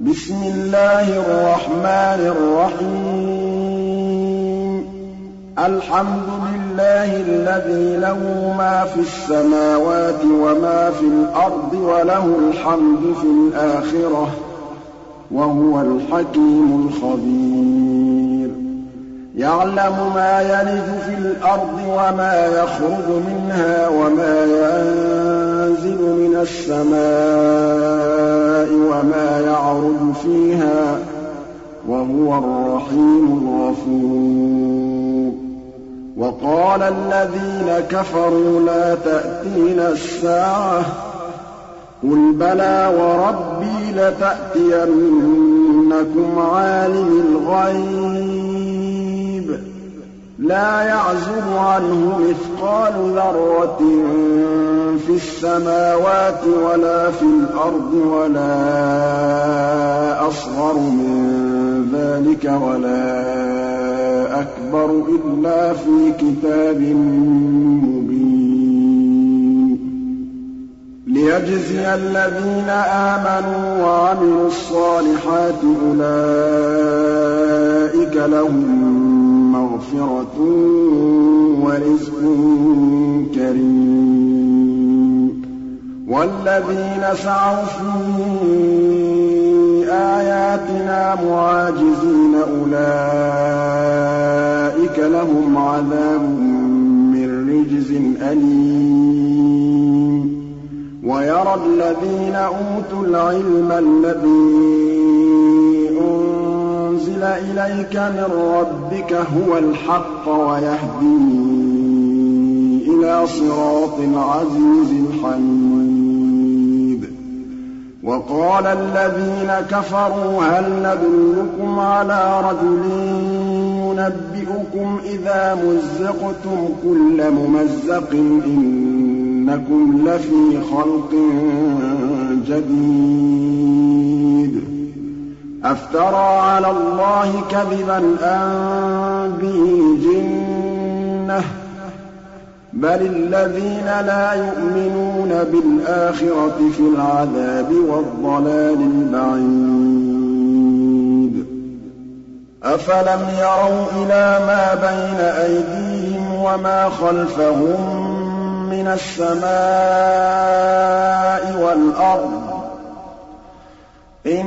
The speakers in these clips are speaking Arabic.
بِسْمِ اللَّهِ الرَّحْمَٰنِ الرَّحِيمِ. الْحَمْدُ لِلَّهِ الَّذِي لَهُ مَا فِي السَّمَاوَاتِ وَمَا فِي الْأَرْضِ وَلَهُ الْحَمْدُ فِي الْآخِرَةِ ۚ وَهُوَ الْحَكِيمُ الْخَبِيرُ. يَعْلَمُ مَا يَلِجُ فِي الْأَرْضِ وَمَا يَخْرُجُ مِنْهَا وَمَا يَنزِلُ مِنَ السَّمَاءِ وَمَا يَعْرُجُ فِيهَا ۚ وَهُوَ الرَّحِيمُ الْغَفُورُ. وَقَالَ الَّذِينَ كَفَرُوا لَا تَأْتِينَا السَّاعَةُ ۖ قُلْ بَلَىٰ وَرَبِّي لَتَأْتِيَنَّكُمْ عَالِمِ الْغَيْبِ. لَا يَعْزُبُ عَنْهُ مِثْقَالُ ذَرَّةٍ فِي السَّمَاوَاتِ وَلَا فِي الْأَرْضِ وَلَا أَصْغَرُ مِن ذَٰلِكَ وَلَا أَكْبَرُ إِلَّا فِي كِتَابٍ مُّبِينٍ. لِّيَجْزِيَ الَّذِينَ آمَنُوا وَعَمِلُوا الصَّالِحَاتِ أُولَٰئِكَ لَهُم مَّغْفِرَةٌ وَرِزْقٌ كَرِيمٌ. وَالَّذِينَ سَعَوْا فِي آيَاتِنَا مُعَاجِزِينَ أُولَٰئِكَ لَهُمْ عَذَابٌ مِّن رِّجْزٍ أَلِيمٌ. وَيَرَى الَّذِينَ أُوتُوا الْعِلْمَ الَّذِي أُنزِلَ إِلَيْكَ مِن رَّبِّكَ هُوَ الْحَقَّ وَيَهْدِي إِلَىٰ صِرَاطِ الْعَزِيزِ الْحَمِيدِ. وَقَالَ الَّذِينَ كَفَرُوا هَلْ نَدُلُّكُمْ عَلَىٰ رَجُلٍ يُنَبِّئُكُمْ إِذَا مُزِّقْتُمْ كُلَّ مُمَزَّقٍ إِنَّكُمْ لَفِي خَلْقٍ جَدِيدٍ. أَفْتَرَىٰ عَلَى اللَّهِ كَذِبًا أَم بِهِ جِنَّةٌ ۗ؟ بَلِ الَّذِينَ لَا يُؤْمِنُونَ بِالْآخِرَةِ فِي الْعَذَابِ وَالضَّلَالِ الْبَعِيدِ. أَفَلَمْ يَرَوْا إِلَىٰ مَا بَيْنَ أَيْدِيهِمْ وَمَا خَلْفَهُم مِّنَ السَّمَاءِ وَالْأَرْضِ؟ إِن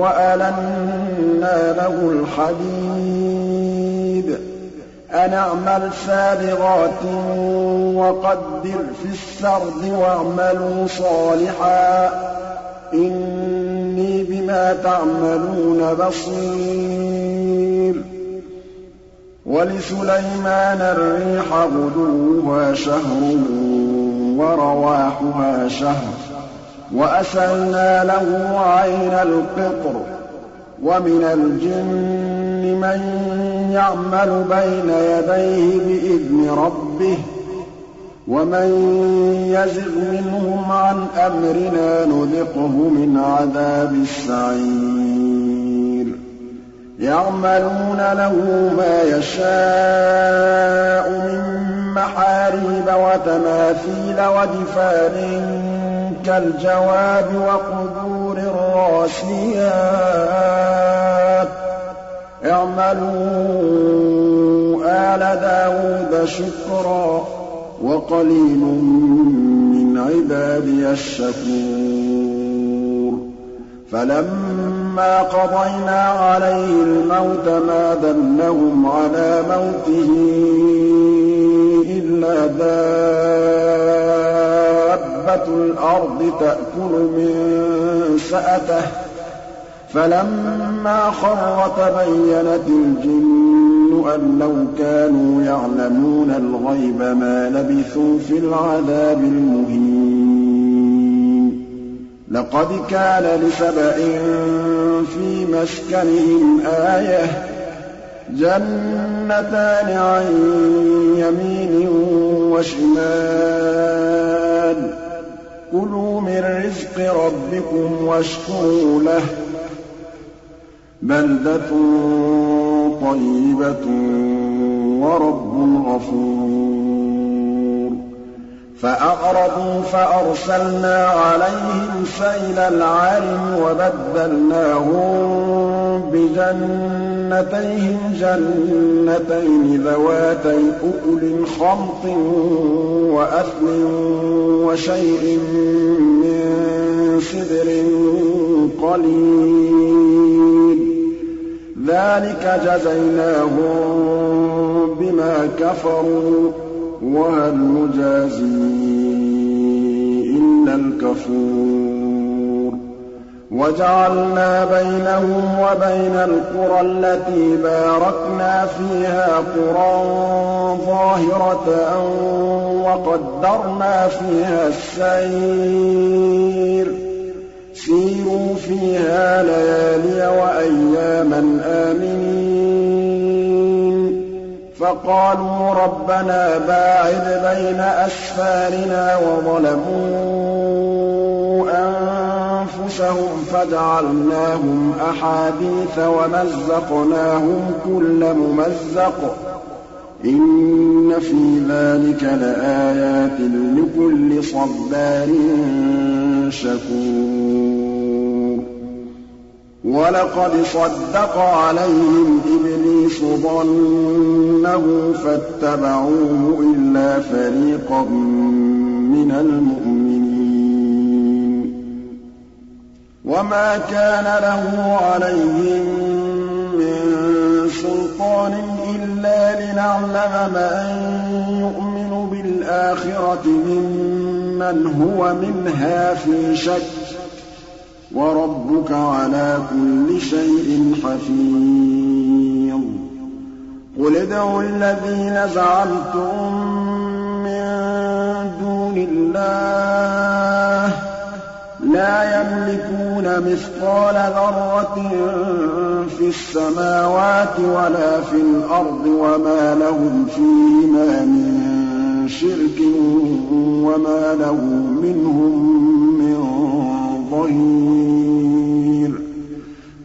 وَأَلَنَّا لَهُ الْحَدِيدَ. أَنِ اعْمَلْ سَابِغَاتٍ وَقَدِّرْ فِي السَّرْدِ وَاعْمَلُوا صَالِحًا ۖ. إِنِّي بِمَا تَعْمَلُونَ بَصِيرٌ. وَلِسُلَيْمَانَ الرِّيحَ غُدُوُّهَا شَهْرٌ وَرَوَاحُهَا شَهْرٌ ۖ. وَأَسَلْنَا لَهُ عَيْنَ الْقِطْرِ ۖ وَمِنَ الْجِنِّ مَن يَعْمَلُ بَيْنَ يَدَيْهِ بِإِذْنِ رَبِّهِ ۖ وَمَن يَزِغْ مِنْهُمْ عَنْ أَمْرِنَا نُذِقْهُ مِنْ عَذَابِ السَّعِيرِ. يَعْمَلُونَ لَهُ مَا يَشَاءُ مِن مَّحَارِيبَ وَتَمَاثِيلَ وَجِفَانٍ كَالْجَوَابِ وَقُدُورٍ رَّاسِيَاتٍ ۚ اعْمَلُوا آلَ دَاوُودَ شُكْرًا ۚ وَقَلِيلٌ مِّنْ عِبَادِيَ الشَّكُورُ. فَلَمَّا قَضَيْنَا عَلَيْهِ الْمَوْتَ مَا دَلَّهُمْ عَلَىٰ مَوْتِهِ إِلَّا دَابَّةُ الْأَرْضِ تَأْكُلُ مِن سَأَتَهُ ۖ فَلَمَّا خَرَّ تَبَيَّنَتِ الْجِنُّ أَن لَّوْ كَانُوا يَعْلَمُونَ الْغَيْبَ مَا لَبِثُوا فِي الْعَذَابِ الْمُهِينِ. لَقَدْ كَانَ لِسَبَإٍ فِي مَسْكَنِهِمْ آيَةٌ ۖ جَنَّتَانِ عَن يَمِينٍ وَشِمَالٍ ۖ رِّزْقِ رَبِّكُمْ وَاشْكُرُوا لَهُ ۚ. بَلْدَةٌ طَيِّبَةٌ وَرَبٌّ غَفُورٌ. فَأَعْرَضُوا فَأَرْسَلْنَا عَلَيْهِمْ سَيْلَ الْعَرِمِ وَبَدَّلْنَاهُم بِجَنَّتَيْهِمْ جَنَّتَيْنِ ذَوَاتَيْ أُكُلٍ خَمْطٍ وَأَثْلٍ وَشَيْءٍ مِّن سِدْرٍ قَلِيلٍ. ذَٰلِكَ جَزَيْنَاهُم بِمَا كَفَرُوا ۖ. وَهَلْ نُجَازِي إِلَّا الْكَفُورَ. وَجَعَلْنَا بَيْنَهُمْ وَبَيْنَ الْقُرَى الَّتِي بَارَكْنَا فِيهَا قُرًى ظَاهِرَةً وَقَدَّرْنَا فِيهَا السَّيْرَ ۖ. سِيرُوا فِيهَا لَيَالِيَ وَأَيَّامًا آمِنِينَ. فَقَالُوا رَبَّنَا بَاعِدْ بَيْنَ أَسْفَارِنَا وَظَلَمُوا أَنفُسَهُمْ فَجَعَلْنَاهُمْ أَحَادِيثَ وَمَزَّقْنَاهُمْ كُلَّ مُمَزَّقٍ ۚ إِنَّ فِي ذَٰلِكَ لَآيَاتٍ لِّكُلِّ صَبَّارٍ شَكُورٍ وَلَقَدْ صَدَّقَ عَلَيْهِمْ إِبْلِيسُ ظَنَّهُ فَاتَّبَعُوهُ إِلَّا فَرِيقًا مِّنَ الْمُؤْمِنِينَ وَمَا كَانَ لَهُ عَلَيْهِم مِّن سُلْطَانٍ إِلَّا لِنَعْلَمَ مَن يُؤْمِنُ بِالْآخِرَةِ مِمَّنْ هُوَ مِنْهَا فِي شَكٍّ ۗ وَرَبُّكَ عَلَىٰ كُلِّ شَيْءٍ حَفِيظٌ قُلِ ادْعُوا الَّذِينَ زَعَمْتُم مِّن دُونِ اللَّهِ ۖ لَا يَمْلِكُونَ مِثْقَالَ ذَرَّةٍ فِي السَّمَاوَاتِ وَلَا فِي الْأَرْضِ وَمَا لَهُمْ فِيهِمَا مِن شِرْكٍ وَمَا لَهُ مِنْهُم مِّن ظَهِيرٍ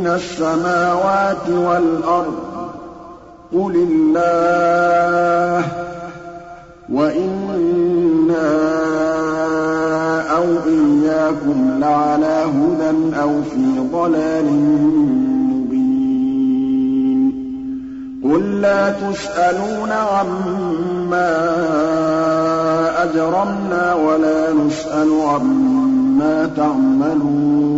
مِّنَ السَّمَاوَاتِ وَالْأَرْضِ ۖ قُلِ اللَّهُ ۖ وَإِنَّا أَوْ إِيَّاكُمْ لَعَلَىٰ هُدًى أَوْ فِي ضَلَالٍ مُّبِينٍ قُل لَّا تُسْأَلُونَ عَمَّا أَجْرَمْنَا وَلَا نُسْأَلُ عَمَّا تَعْمَلُونَ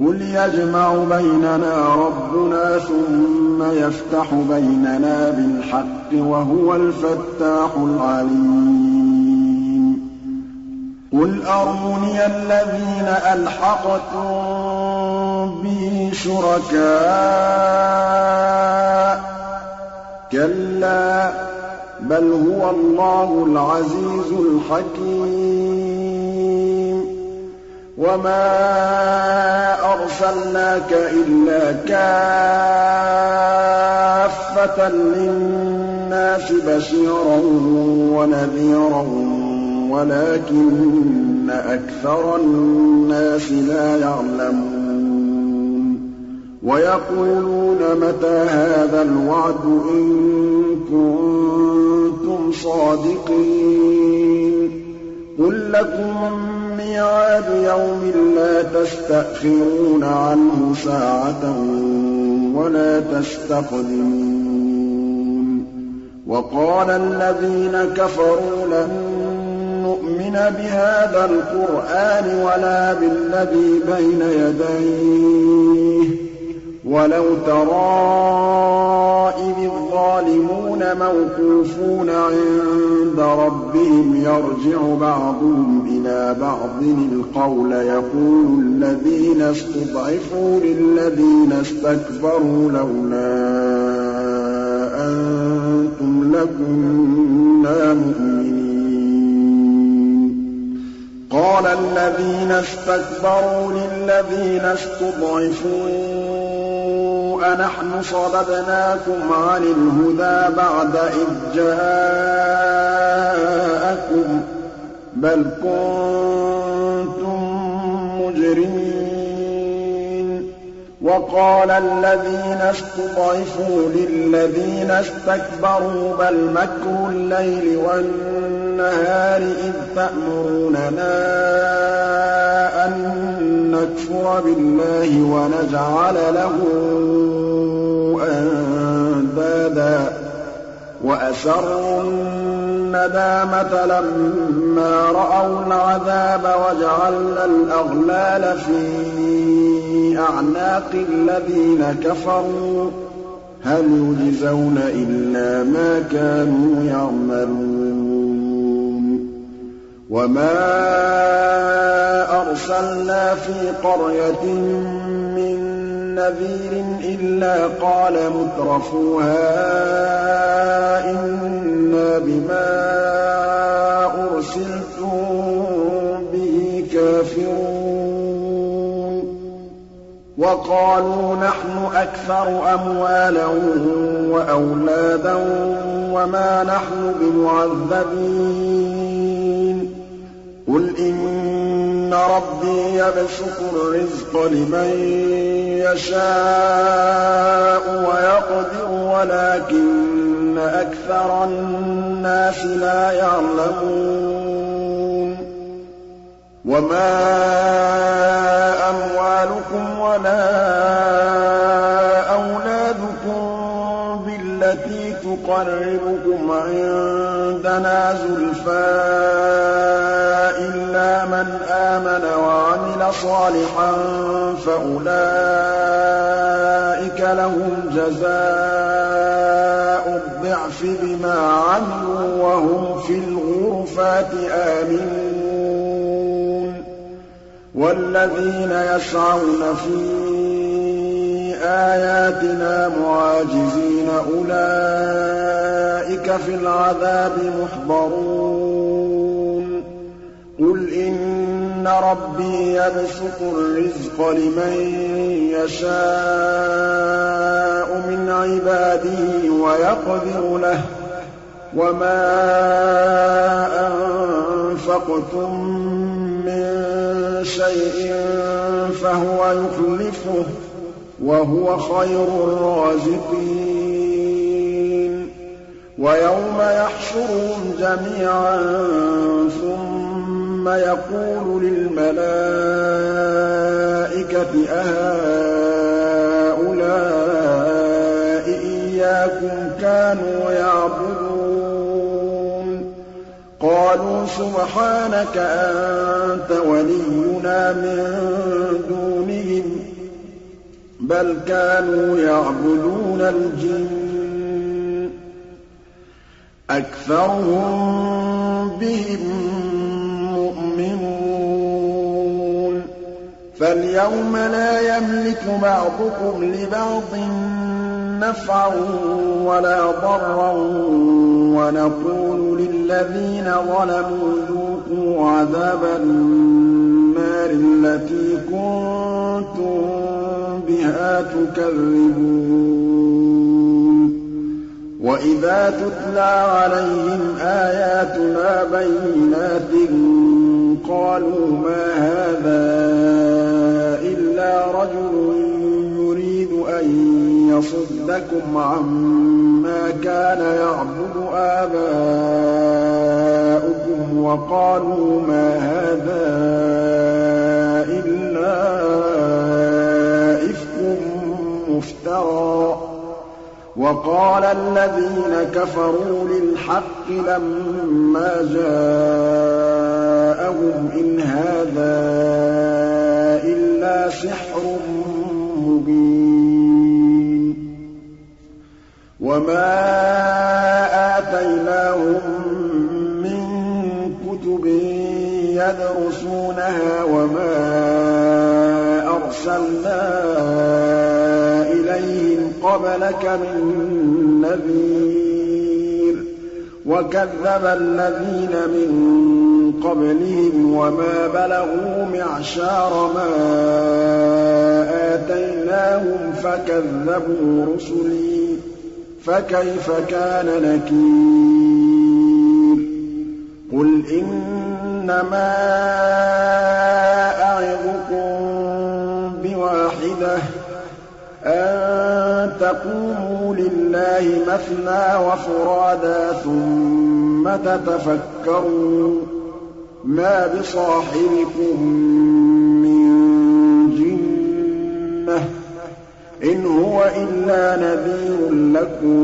قُلْ يَجْمَعُ بَيْنَنَا رَبُّنَا ثُمَّ يَفْتَحُ بَيْنَنَا بِالْحَقِّ ۖ وَهُوَ الْفَتَّاحُ الْعَلِيمُ. قُلْ أَرُونِيَ الَّذِينَ أَلْحَقْتُم بِهِ شُرَكَاءَ ۖ. كَلَّا ۚ بَلْ هُوَ اللَّهُ الْعَزِيزُ الْحَكِيمُ. وَمَا أَرْسَلْنَاكَ إِلَّا كَافَّةً لِّلنَّاسِ بَشِيرًا وَنَذِيرًا وَلَٰكِنَّ أَكْثَرَ النَّاسِ لَا يَعْلَمُونَ وَيَقُولُونَ مَتَىٰ هَٰذَا الْوَعْدُ إِن كُنتُمْ صَادِقِينَ قُل لَّكُم مِّيعَادُ يَوْمٍ لَّا تَسْتَأْخِرُونَ عَنْهُ سَاعَةً وَلَا تَسْتَقْدِمُونَ. وَقَالَ الَّذِينَ كَفَرُوا لَن لِّنُؤْمِنَ بِهَٰذَا الْقُرْآنِ وَلَا بِالَّذِي بَيْنَ يَدَيْهِ ۗ. وَلَوْ تَرَىٰ إِذِ الظَّالِمُونَ مَوْقُوفُونَ عِندَ رَبِّهِمْ يَرْجِعُ بَعْضُهُمْ إِلَىٰ بَعْضٍ الْقَوْلَ يَقُولُ الَّذِينَ اسْتُضْعِفُوا لِلَّذِينَ اسْتَكْبَرُوا لَوْلَا أَنتُمْ لَكُنَّا مُؤْمِنِينَ. قَالَ الَّذِينَ اسْتَكْبَرُوا لِلَّذِينَ اسْتُضْعِفُوا أَنَحْنُ صَدَدْنَاكُمْ عَنِ الْهُدَىٰ بَعْدَ إِذْ جَاءَكُم ۖ بَلْ كُنتُم مُّجْرِمِينَ. وَقَالَ الَّذِينَ اسْتُضْعِفُوا لِلَّذِينَ اسْتَكْبَرُوا بَلْ مَكْرُ اللَّيْلِ وَالنَّهَارِ إِذْ تَأْمُرُونَنَا أَن نَّكْفُرَ بِاللَّهِ وَنَجْعَلَ لَهُ أَندَادًا ۚ. وَأَسَرُّوا النَّدَامَةَ لَمَّا رَأَوُا الْعَذَابَ وَجَعَلْنَا الْأَغْلَالَ فِي أَعْنَاقِ الَّذِينَ كَفَرُوا ۚ. هَلْ يُجْزَوْنَ إِلَّا مَا كَانُوا يَعْمَلُونَ. وَمَا أَرْسَلْنَا فِي قَرْيَةٍ مِّن نَّذِيرٍ إِلَّا قَالَ مُتْرَفُوهَا إِنَّا بِمَا أُرْسِلْتُم بِهِ كَافِرُونَ. وَقَالُوا نَحْنُ أَكْثَرُ أَمْوَالًا وَأَوْلَادًا وَمَا نَحْنُ بِمُعَذَّبِينَ. قُلْ إِنَّ رَبِّي يَبْسُطُ الرِّزْقَ لِمَن يَشَاءُ وَيَقْدِرُ وَلَٰكِنَّ أَكْثَرَ النَّاسِ لَا يَعْلَمُونَ. وَمَا أَمْوَالُكُمْ وَلَا أَوْلَادُكُم بِالَّتِي تُقَرِّبُكُمْ عِندَنَا زُلْفَىٰ مَنْ آمَنَ وَعَمِلَ صَالِحًا فَأُولَٰئِكَ لَهُمْ جَزَاءُ الضِّعْفِ بِمَا عَمِلُوا وَهُمْ فِي الْغُرُفَاتِ آمِنُونَ. وَالَّذِينَ يَسْعَوْنَ فِي آيَاتِنَا مُعَاجِزِينَ أُولَٰئِكَ فِي الْعَذَابِ مُحْضَرُونَ. قُلْ إِنَّ رَبِّي يَبْسُطُ الرِّزْقَ لِمَن يَشَاءُ مِنْ عِبَادِهِ وَيَقْدِرُ لَهُ ۚ وَمَا أَنفَقْتُم مِّن شَيْءٍ فَهُوَ يُخْلِفُهُ ۖ وَهُوَ خَيْرُ الرَّازِقِينَ وَيَوْمَ يَحْشُرُهُمْ جَمِيعًا ثُمَّ يَقُولُ لِلْمَلَائِكَةِ أَهَٰؤُلَاءِ إِيَّاكُمْ كَانُوا يَعْبُدُونَ؟ قَالُوا سُبْحَانَكَ أَنتَ وَلِيُّنَا مِن دُونِهِم ۖ بَلْ كَانُوا يَعْبُدُونَ الْجِنَّ ۖ. أَكْثَرُهُم بِهِم فَالْيَوْمَ لَا يَمْلِكُ بَعْضُكُمْ لِبَعْضٍ نَّفْعًا وَلَا ضَرًّا وَنَقُولُ لِلَّذِينَ ظَلَمُوا ذُوقُوا عَذَابَ النَّارِ الَّتِي كُنتُم بِهَا تُكَذِّبُونَ. وَإِذَا تُتْلَىٰ عَلَيْهِمْ آيَاتُنَا بَيِّنَاتٍ قَالُوا مَا هَٰذَا إِلَّا رَجُلٌ يُرِيدُ أَن يَصُدَّكُمْ عَمَّا كَانَ يَعْبُدُ آبَاؤُكُمْ وَقَالُوا مَا هَٰذَا إِلَّا إِفْكٌ مُّفْتَرًى ۚ. وَقَالَ الَّذِينَ كَفَرُوا لِلْحَقِّ لَمَّا جَاءَهُمْ إِنْ هَٰذَا إِلَّا سِحْرٌ مُّبِينٌ. وَمَا آتَيْنَاهُم مِّن كُتُبٍ يَدْرُسُونَهَا وَمَا أَرْسَلْنَا قَبْلَكَ مِن نَّذِيرٍ ۖ وَكَذَّبَ الَّذِينَ مِن قَبْلِهِمْ وَمَا بَلَغُوا مِعْشَارَ مَا آتَيْنَاهُمْ فَكَذَّبُوا رُسُلِي ۖ فَكَيْفَ كَانَ نَكِيرِ قُلْ إِنَّمَا تَقُومُوا لِلَّهِ مَثْنَىٰ وَفُرَادَىٰ ثُمَّ تَتَفَكَّرُوا ۚ مَا بِصَاحِبِكُم مِّن جِنَّةٍ ۚ إِنْ هُوَ إِلَّا نَذِيرٌ لَّكُم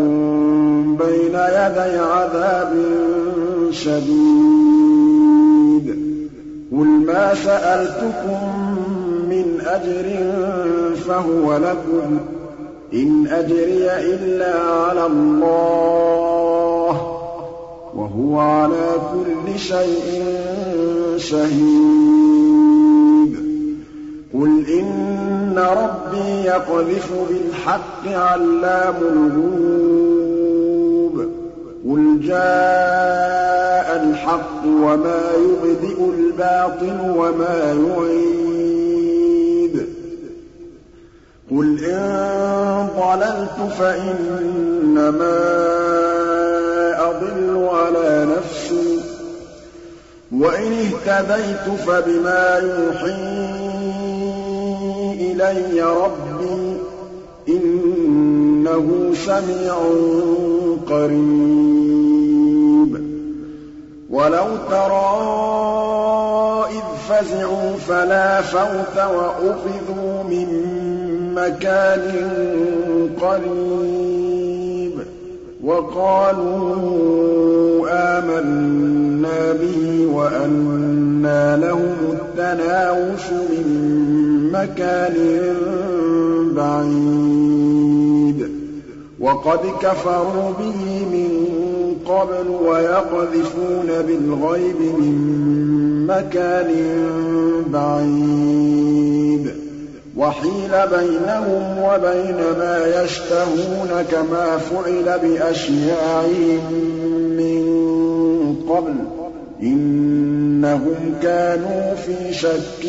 بَيْنَ يَدَيْ عَذَابٍ شَدِيدٍ. قُلْ مَا سَأَلْتُكُم مِّنْ أَجْرٍ فَهُوَ لَكُمْ ۖ إِنْ أَجْرِيَ إِلَّا عَلَى اللَّهِ ۖ وَهُوَ عَلَىٰ كُلِّ شَيْءٍ شَهِيدٌ. قُلْ إِنَّ رَبِّي يَقْذِفُ بِالْحَقِّ عَلَّامُ الْغُيُوبِ. قُلْ جَاءَ الْحَقُّ وَمَا يُبْدِئُ الْبَاطِلُ وَمَا يُعِيدُ. قُلْ إِن ضَلَلْتُ فَإِنَّمَا أَضِلُّ عَلَىٰ نَفْسِي ۖ وَإِنِ اهْتَدَيْتُ فَبِمَا يُوحِي إِلَيَّ رَبِّي ۚ إِنَّهُ سَمِيعٌ قَرِيبٌ وَلَوْ تَرَىٰ إِذْ فَزِعُوا فَلَا فَوْتَ وَأُخِذُوا مَّكَانٍ قَرِيبٍ وَقَالُوا آمَنَّا بِهِ وَأَنَّىٰ لَهُمُ التَّنَاوُشُ مِن مَّكَانٍ بَعِيدٍ وَقَدْ كَفَرُوا بِهِ مِن قَبْلُ وَيَقْذِفُونَ بِالْغَيْبِ مِن مَّكَانٍ بَعِيدٍ وَحِيلَ بَيْنَهُمْ وَبَيْنَ مَا يَشْتَهُونَ كَمَا فُعِلَ بِأَشْيَاعِهِم مِّن قَبْلُ ۚ. إِنَّهُمْ كَانُوا فِي شَكٍّ